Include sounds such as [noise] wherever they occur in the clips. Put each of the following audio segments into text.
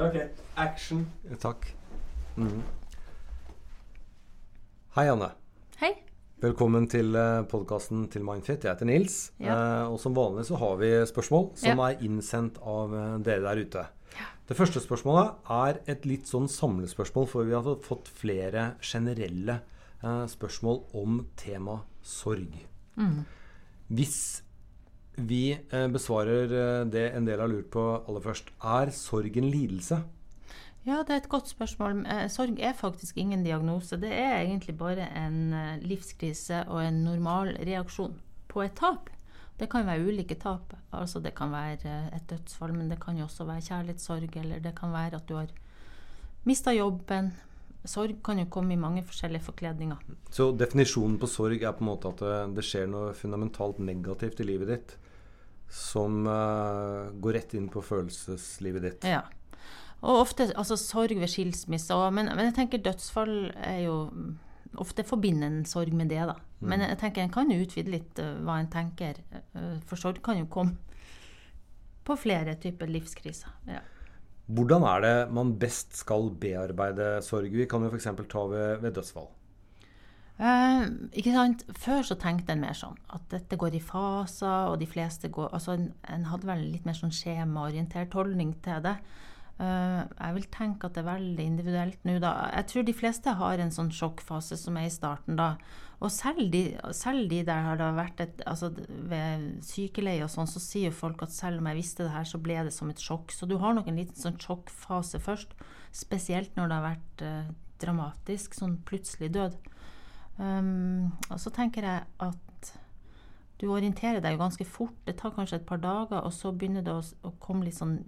Ja, ok. Action. Takk. Mm. Hei, Anne. Hei. Velkommen til podkasten til Mindfit. Jeg heter Nils. Ja. Eh, og som vanlig så har vi spørsmål som Ja. er innsendt av eh, dere der ute. Det første spørsmålet er et litt sånn samlespørsmål, for vi har fått flere generelle eh, spørsmål om tema sorg. Hvis vi eh, besvarer eh, det en del har lurt på aller først, er sorg en lidelse? Ja, det er et godt spørsmål. Eh, Sorg er faktisk ingen diagnose. Det er egentlig bare en livskrise og en normal reaksjon på et tap. Det kan være ulike tap. Altså det kan være et dødsfall, men det kan jo også være kjærlighetssorg, eller det kan være at du har mista jobben. Sorg kan jo komme i mange forskjellige forkledninger. Så definisjonen på sorg er på en måte at det, det skjer noe fundamentalt negativt i livet ditt som uh, går rett inn på følelseslivet ditt. Ja. Og ofte altså sorg ved skilsmisse. Og, men, men jeg tenker dødsfall er jo Ofte forbinder en sorg med det, da. Men jeg tenker en kan jo utvide litt uh, hva en tenker. Uh, for sorg kan jo komme på flere typer livskriser. Ja. Hvordan er det man best skal bearbeide sorg? Vi kan jo f.eks. ta ved, ved dødsfall. Eh, ikke sant? Før så tenkte en mer sånn at dette går i faser, og de fleste går altså En, en hadde vel litt mer sånn skjemaorientert holdning til det. Eh, jeg vil tenke at det er veldig individuelt nå, da. Jeg tror de fleste har en sånn sjokkfase som er i starten da. Og selv de, selv de der har det vært et altså Ved sykeleie og sånn, så sier jo folk at selv om jeg visste det her, så ble det som et sjokk. Så du har nok en liten sånn sjokkfase først. Spesielt når det har vært eh, dramatisk, sånn plutselig død. Um, og så tenker jeg at du orienterer deg jo ganske fort. Det tar kanskje et par dager, og så begynner det å, å komme litt sånn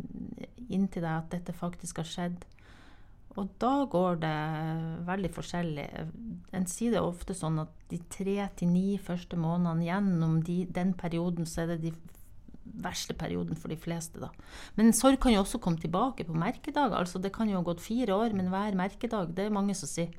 inn til deg at dette faktisk har skjedd. Og da går det veldig forskjellig. En sier det ofte sånn at de tre til ni første månedene gjennom de, den perioden, så er det de verste perioden for de fleste, da. Men sorg kan jo også komme tilbake på merkedag. Altså det kan jo ha gått fire år, men hver merkedag, det er mange som sier.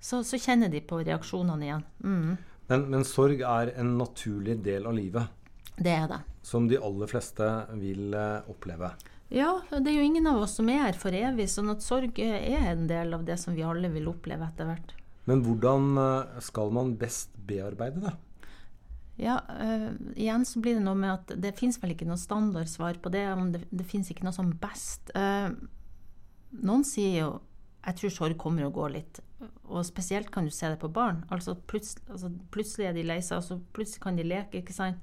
Så, så kjenner de på reaksjonene igjen. Mm, Men, men sorg er en naturlig del av livet det er det. som de aller fleste vil eh, oppleve. Ja, det er jo ingen av oss som er her for evig, sånn at sorg er en del av det som vi alle vil oppleve etter hvert. Men hvordan eh, skal man best bearbeide det? Ja, uh, igjen så blir det noe med at det fins vel ikke noe standardsvar på det. om Det, det fins ikke noe som best. Uh, noen sier jo jeg tror sorg kommer og går litt. Og spesielt kan du se det på barn. Altså, plutselig, altså, plutselig er de lei seg, og så plutselig kan de leke. ikke sant?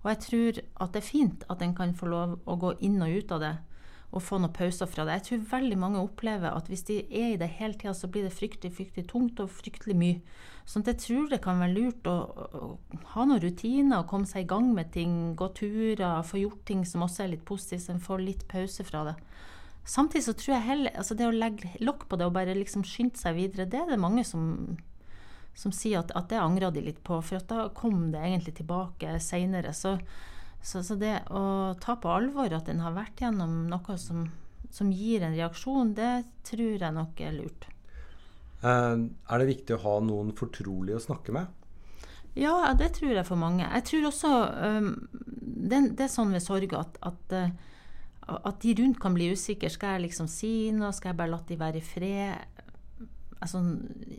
Og jeg tror at det er fint at en kan få lov å gå inn og ut av det. Og få noen pauser fra det. Jeg tror veldig mange opplever at hvis de er i det hele tida, så blir det fryktelig fryktelig tungt og fryktelig mye. Sånn at jeg tror det kan være lurt å, å, å ha noen rutiner, komme seg i gang med ting, gå turer, få gjort ting som også er litt positivt, så en får litt pause fra det. Samtidig så tror jeg heller altså Det å legge lokk på det og bare liksom skynde seg videre, det er det mange som, som sier at, at det angrer de litt på. For at da kom det egentlig tilbake seinere. Så, så, så det å ta på alvor at en har vært gjennom noe som, som gir en reaksjon, det tror jeg nok er lurt. Eh, er det viktig å ha noen fortrolige å snakke med? Ja, det tror jeg for mange. Jeg tror også um, det, det er sånn ved sorg at, at, uh, at de rundt kan bli usikre. Skal jeg liksom si noe? Skal jeg bare la de være i fred? Altså,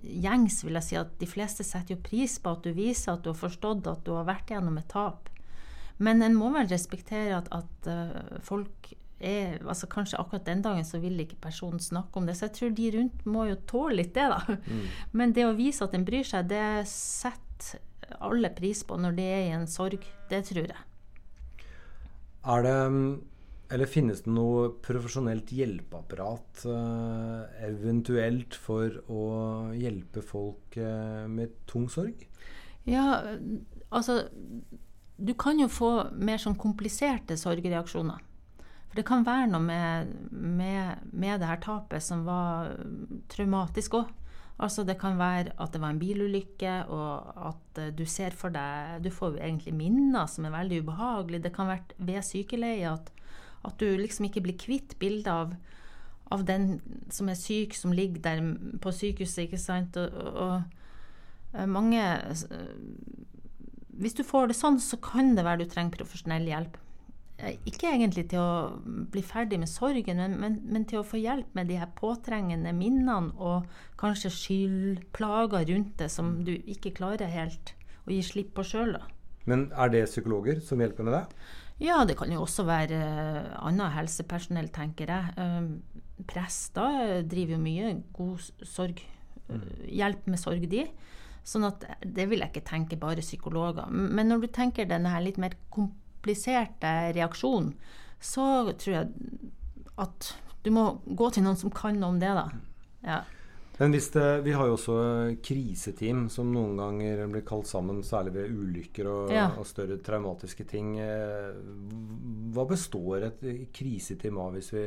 gjengs vil jeg si at de fleste setter jo pris på at du viser at du har forstått at du har vært gjennom et tap. Men en må vel respektere at, at uh, folk er altså Kanskje akkurat den dagen så vil ikke personen snakke om det. Så jeg tror de rundt må jo tåle litt det, da. [laughs] Men det å vise at en bryr seg, det setter alle pris på når de er i en sorg. Det tror jeg. Er det eller finnes det noe profesjonelt hjelpeapparat uh, eventuelt for å hjelpe folk uh, med tung sorg? Ja, altså Du kan jo få mer sånn kompliserte sorgreaksjoner. For det kan være noe med, med, med det her tapet som var traumatisk òg. Altså det kan være at det var en bilulykke, og at eh, du ser for deg Du får jo egentlig minner som er veldig ubehagelige. Det kan være ved sykeleie at, at du liksom ikke blir kvitt bildet av, av den som er syk, som ligger der på sykehuset, ikke sant. Og, og, og mange Hvis du får det sånn, så kan det være du trenger profesjonell hjelp. eh, ikke egentlig til å bli ferdig med sorgen, men, men, men, til å få hjelp med de her påtrengende minnene og kanskje skyldplager rundt det som du ikke klarer helt å gi slipp på sjøl. Men er det psykologer som hjelper med det? Ja, det kan jo også være uh, annet helsepersonell, tenker jeg. Uh, prester driver jo mye god sorg. Uh, hjelp med sorg, de. Sånn at det vil jeg ikke tenke bare psykologer. Men når du tenker denne litt mer kompliserte reaksjonen, så tror jeg at du må gå til noen som kan noe om det, da. Ja. Men hvis det, Vi har jo også kriseteam som noen ganger blir kalt sammen, særlig ved ulykker og, ja. og større traumatiske ting. Eh, hva består et kriseteam av, hvis vi,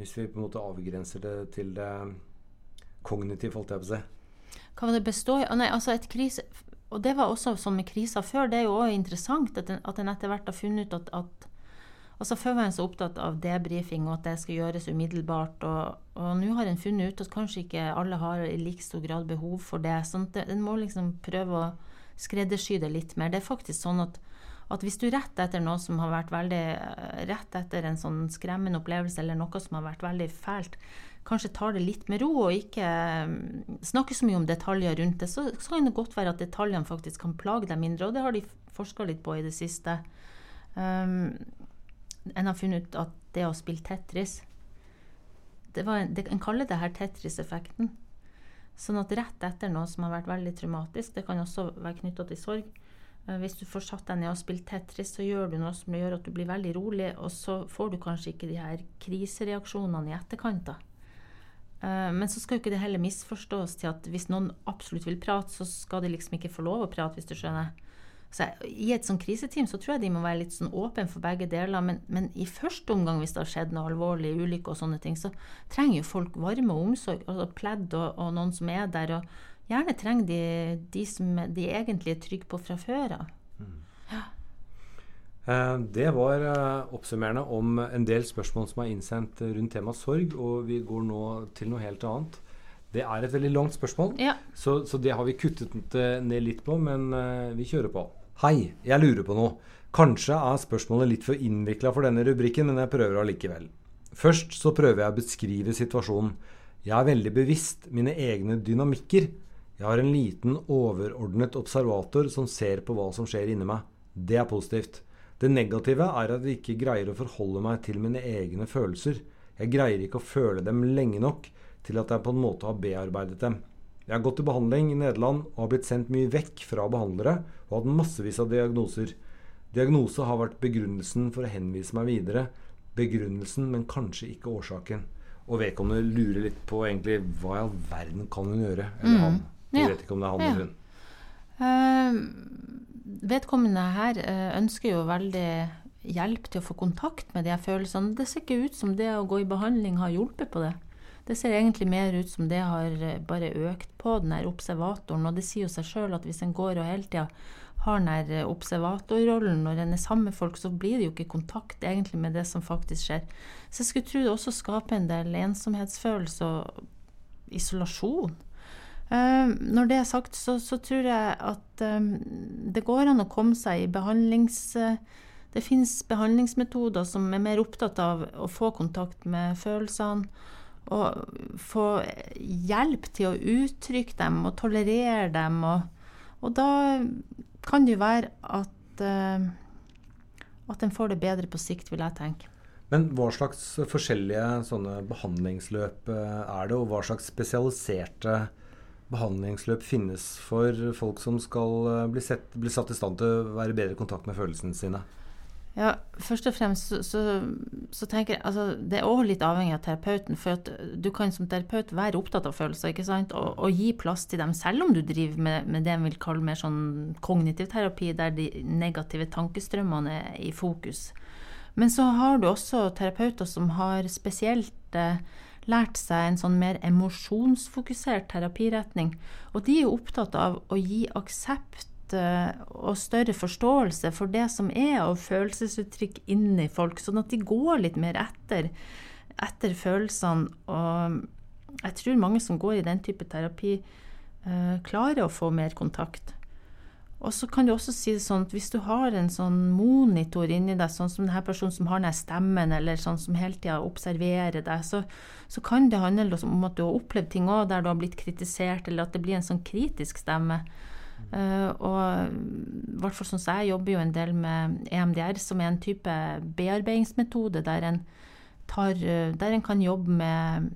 hvis vi på en måte avgrenser det til det kognitive, holdt jeg på å si? Hva det består av? Nei, altså et krise... Og det var også sånn med kriser før. Det er jo også interessant at en, at en etter hvert har funnet ut at, at altså Før var en så opptatt av debrifing og at det skal gjøres umiddelbart. Og, og nå har en funnet ut at kanskje ikke alle har i like stor grad behov for det. sånn at En må liksom prøve å skreddersy det litt mer. Det er faktisk sånn at, at hvis du rett etter noe som har vært veldig Rett etter en sånn skremmende opplevelse eller noe som har vært veldig fælt, kanskje tar det litt med ro og ikke mm, snakker så mye om detaljer rundt det, så, så kan det godt være at detaljene faktisk kan plage deg mindre. Og det har de forska litt på i det siste. Um, en har funnet ut at det å spille Tetris det var, det, En kaller det her Tetris-effekten. Sånn at rett etter noe som har vært veldig traumatisk, det kan også være knytta til sorg uh, Hvis du får satt deg ned og spilt Tetris, så gjør du noe som gjør at du blir veldig rolig, og så får du kanskje ikke de her krisereaksjonene i etterkant. da. Uh, men så skal jo ikke det heller misforstås til at hvis noen absolutt vil prate, så skal de liksom ikke få lov å prate, hvis du skjønner. Så I et sånn kriseteam så tror jeg de må være litt sånn åpen for begge deler. Men, men, i første omgang, hvis det har skjedd noe alvorlig, ulykke og sånne ting, så trenger jo folk varme og omsorg, altså pledd og, og, noen som er der. Og gjerne trenger de de som de egentlig er trygge på fra før av. Mm. Ja. Eh, det var eh, oppsummerende om en del spørsmål som er innsendt rundt temaet sorg. Og vi går nå til noe helt annet. Det er et veldig langt spørsmål, ja. så, så, det har vi kuttet ned litt på. Men uh, vi kjører på. Hei, jeg lurer på noe. Kanskje er spørsmålet litt for innvikla for denne rubrikken, men jeg prøver allikevel. Først så prøver jeg å beskrive situasjonen. Jeg er veldig bevisst mine egne dynamikker. Jeg har en liten overordnet observator som ser på hva som skjer inni meg. Det er positivt. Det negative er at jeg ikke greier å forholde meg til mine egne følelser. Jeg greier ikke å føle dem lenge nok til at jeg på en måte har bearbeidet dem. Jeg har gått til behandling i Nederland og har blitt sendt mye vekk fra behandlere og hatt massevis av diagnoser. Diagnose har vært begrunnelsen for å henvise meg videre. Begrunnelsen, men kanskje ikke årsaken. Og vedkommende lurer litt på egentlig hva i all verden kan hun gjøre? Eller mm. han. Jeg ja. vet ikke om det er han ja. eller hun. Uh, vedkommende her eh, ønsker jo veldig hjelp til å få kontakt med de følelsene. Det ser ikke ut som det å gå i behandling har hjulpet på det. Det ser egentlig mer ut som det har eh, bare økt på den her observatoren. Og det sier jo seg sjøl at hvis en går og hele tida har den her eh, observatorrollen når en er sammen med folk, så blir det jo ikke kontakt egentlig med det som faktisk skjer. Så jeg skulle tro det også skaper en del ensomhetsfølelse og isolasjon. Uh, når det er sagt, så, så tror jeg at um, det går an å komme seg i behandlings... Uh, det finnes behandlingsmetoder som er mer opptatt av å få kontakt med følelsene. Og få hjelp til å uttrykke dem og tolerere dem. Og, og da kan det jo være at, uh, at en får det bedre på sikt, vil jeg tenke. Men hva slags forskjellige sånne behandlingsløp er det, og hva slags spesialiserte behandlingsløp finnes for folk som skal eh, bli, sett, bli satt i stand til å være i bedre kontakt med følelsene sine? Ja, Først og fremst så, så, så tenker jeg altså, Det er òg litt avhengig av terapeuten. For du kan som terapeut være opptatt av følelser ikke sant? Og, og gi plass til dem, selv om du driver med, med det en vil kalle mer sånn kognitiv terapi, der de negative tankestrømmene er i fokus. Men så har du også terapeuter som har spesielt eh, lært seg en sånn mer emosjonsfokusert terapiretning. Og de er opptatt av å gi aksept eh, og større forståelse for det som er av følelsesuttrykk inni folk, sånn at de går litt mer etter, etter følelsene. Og jeg tror mange som går i den type terapi, uh, klarer å få mer kontakt. Og så kan du også si det sånn at hvis du har en sånn monitor inni deg, sånn som denne personen som har den stemmen, eller sånn som hele tida observerer deg, så, så, kan det handle om at du har opplevd ting òg der du har blitt kritisert, eller at det blir en sånn kritisk stemme. Uh, og i hvert fall sånn så jeg jobber jo en del med EMDR, som er en type bearbeidingsmetode der en, tar, uh, der en kan jobbe med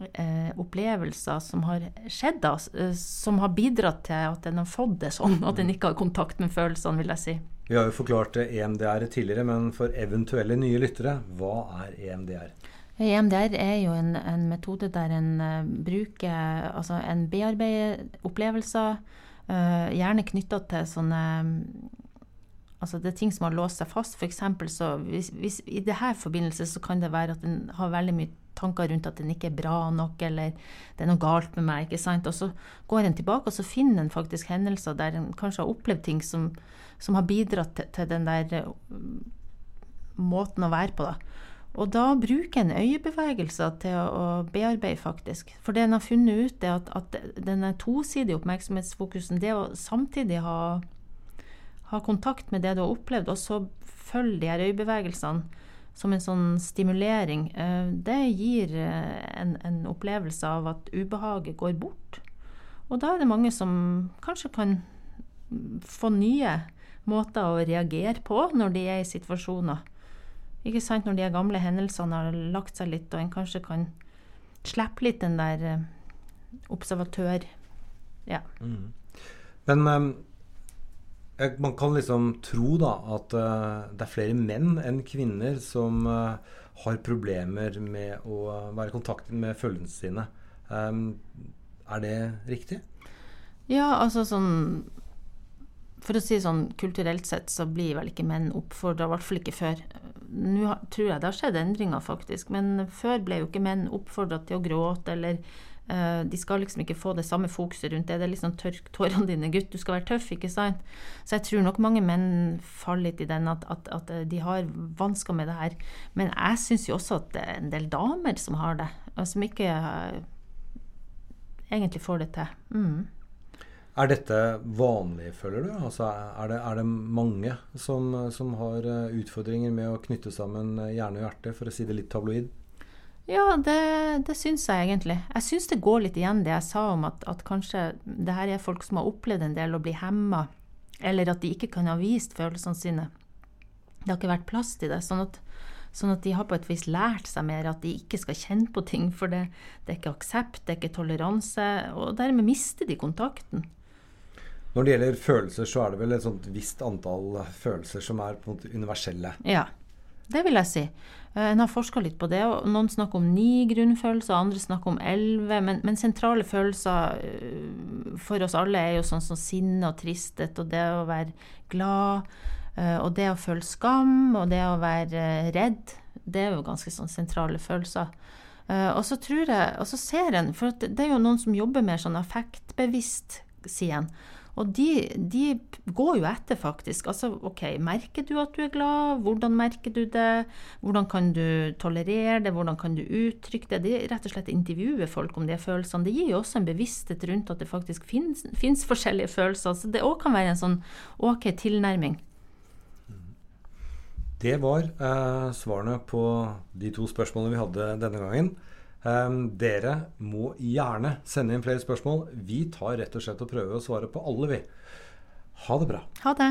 uh, opplevelser som har skjedd, da, som har bidratt til at en har fått det sånn, at en ikke har kontakt med følelsene, vil jeg si. Vi har jo forklart EMDR tidligere, men for eventuelle nye lyttere, hva er EMDR? EMDR er jo en, en metode der en bruker altså en bearbeider opplevelser Uh, gjerne knytta til sånne Altså det er ting som har låst seg fast. For så hvis, hvis, I her forbindelse så kan det være at en har veldig mye tanker rundt at den ikke er bra nok, eller det er noe galt med meg. ikke sant? Og så går en tilbake og så finner en faktisk hendelser der en kanskje har opplevd ting som, som har bidratt til, til, den der uh, måten å være på. da. Og da bruker en øyebevegelser til å, bearbeide, faktisk. For det en har funnet ut, er at, at denne tosidige oppmerksomhetsfokusen, det å samtidig ha, ha, kontakt med det du har opplevd, og så følge de her øyebevegelsene som en sånn stimulering, eh, det gir eh, en, en opplevelse av at ubehaget går bort. Og da er det mange som kanskje kan få nye måter å reagere på når de er i situasjoner ikke sant, Når de gamle hendelsene har lagt seg litt, og en kanskje kan slippe litt den der uh, observatør Ja. Mm. Men um, man kan liksom tro da at uh, det er flere menn enn kvinner som uh, har problemer med å være i kontakt med følelsene sine. Um, er det riktig? Ja, altså sånn For å si sånn kulturelt sett så blir vel ikke menn oppfordra, i hvert fall ikke før, nå tror jeg det har skjedd endringer, faktisk. Men før ble jo ikke menn oppfordra til å gråte, eller uh, de skal liksom ikke få det samme fokuset rundt det. Det er liksom tørk tårene dine, gutt, du skal være tøff, ikke sant. Så jeg tror nok mange menn faller litt i den at, at, at de har vansker med det her. Men jeg syns jo også at det er en del damer som har det, og som ikke uh, egentlig får det til. Mm. Er dette vanlig, føler du? Altså, er, det, er, det, mange som, som, har eh, utfordringer med å knytte sammen eh, hjerne og hjerte, for å si det litt tabloid? Ja, det, det syns jeg egentlig. Jeg syns det går litt igjen det jeg sa om at, at, kanskje det her er folk som har opplevd en del å bli hemma, eller at de ikke kan ha vist følelsene sine. Det har ikke vært plass til det. sånn at Sånn at de har på et vis lært seg mer at de ikke skal kjenne på ting, for det, det er ikke aksept, det er ikke toleranse, og dermed mister de kontakten. Når det gjelder følelser, så er det vel et sånt visst antall følelser som er på en måte universelle? Ja, det vil jeg si. Eh, en har forska litt på det. og Noen snakker om ni grunnfølelser, andre snakker om elleve. Men, men, sentrale følelser eh, for oss alle er jo sånn som sinne og tristhet og det å være glad. Eh, og det å føle skam og det å være redd. Det er jo ganske sånn sentrale følelser. Og så tror jeg, og så ser en, for det er jo noen som jobber mer sånn affektbevisst, sier en. Og de, de, går jo etter, faktisk. Altså, OK, merker du at du er glad? Hvordan merker du det? Hvordan kan du tolerere det? Hvordan kan du uttrykke det? De rett og slett intervjuer folk om de følelsene. Det gir jo også en bevissthet rundt at det faktisk finnes forskjellige følelser. Så det òg kan være en sånn OK tilnærming. Det var eh, svarene på de to spørsmålene vi hadde denne gangen. Um, dere må gjerne sende inn flere spørsmål. Vi tar rett og slett og prøver å svare på alle, vi. Ha det bra. Ha det.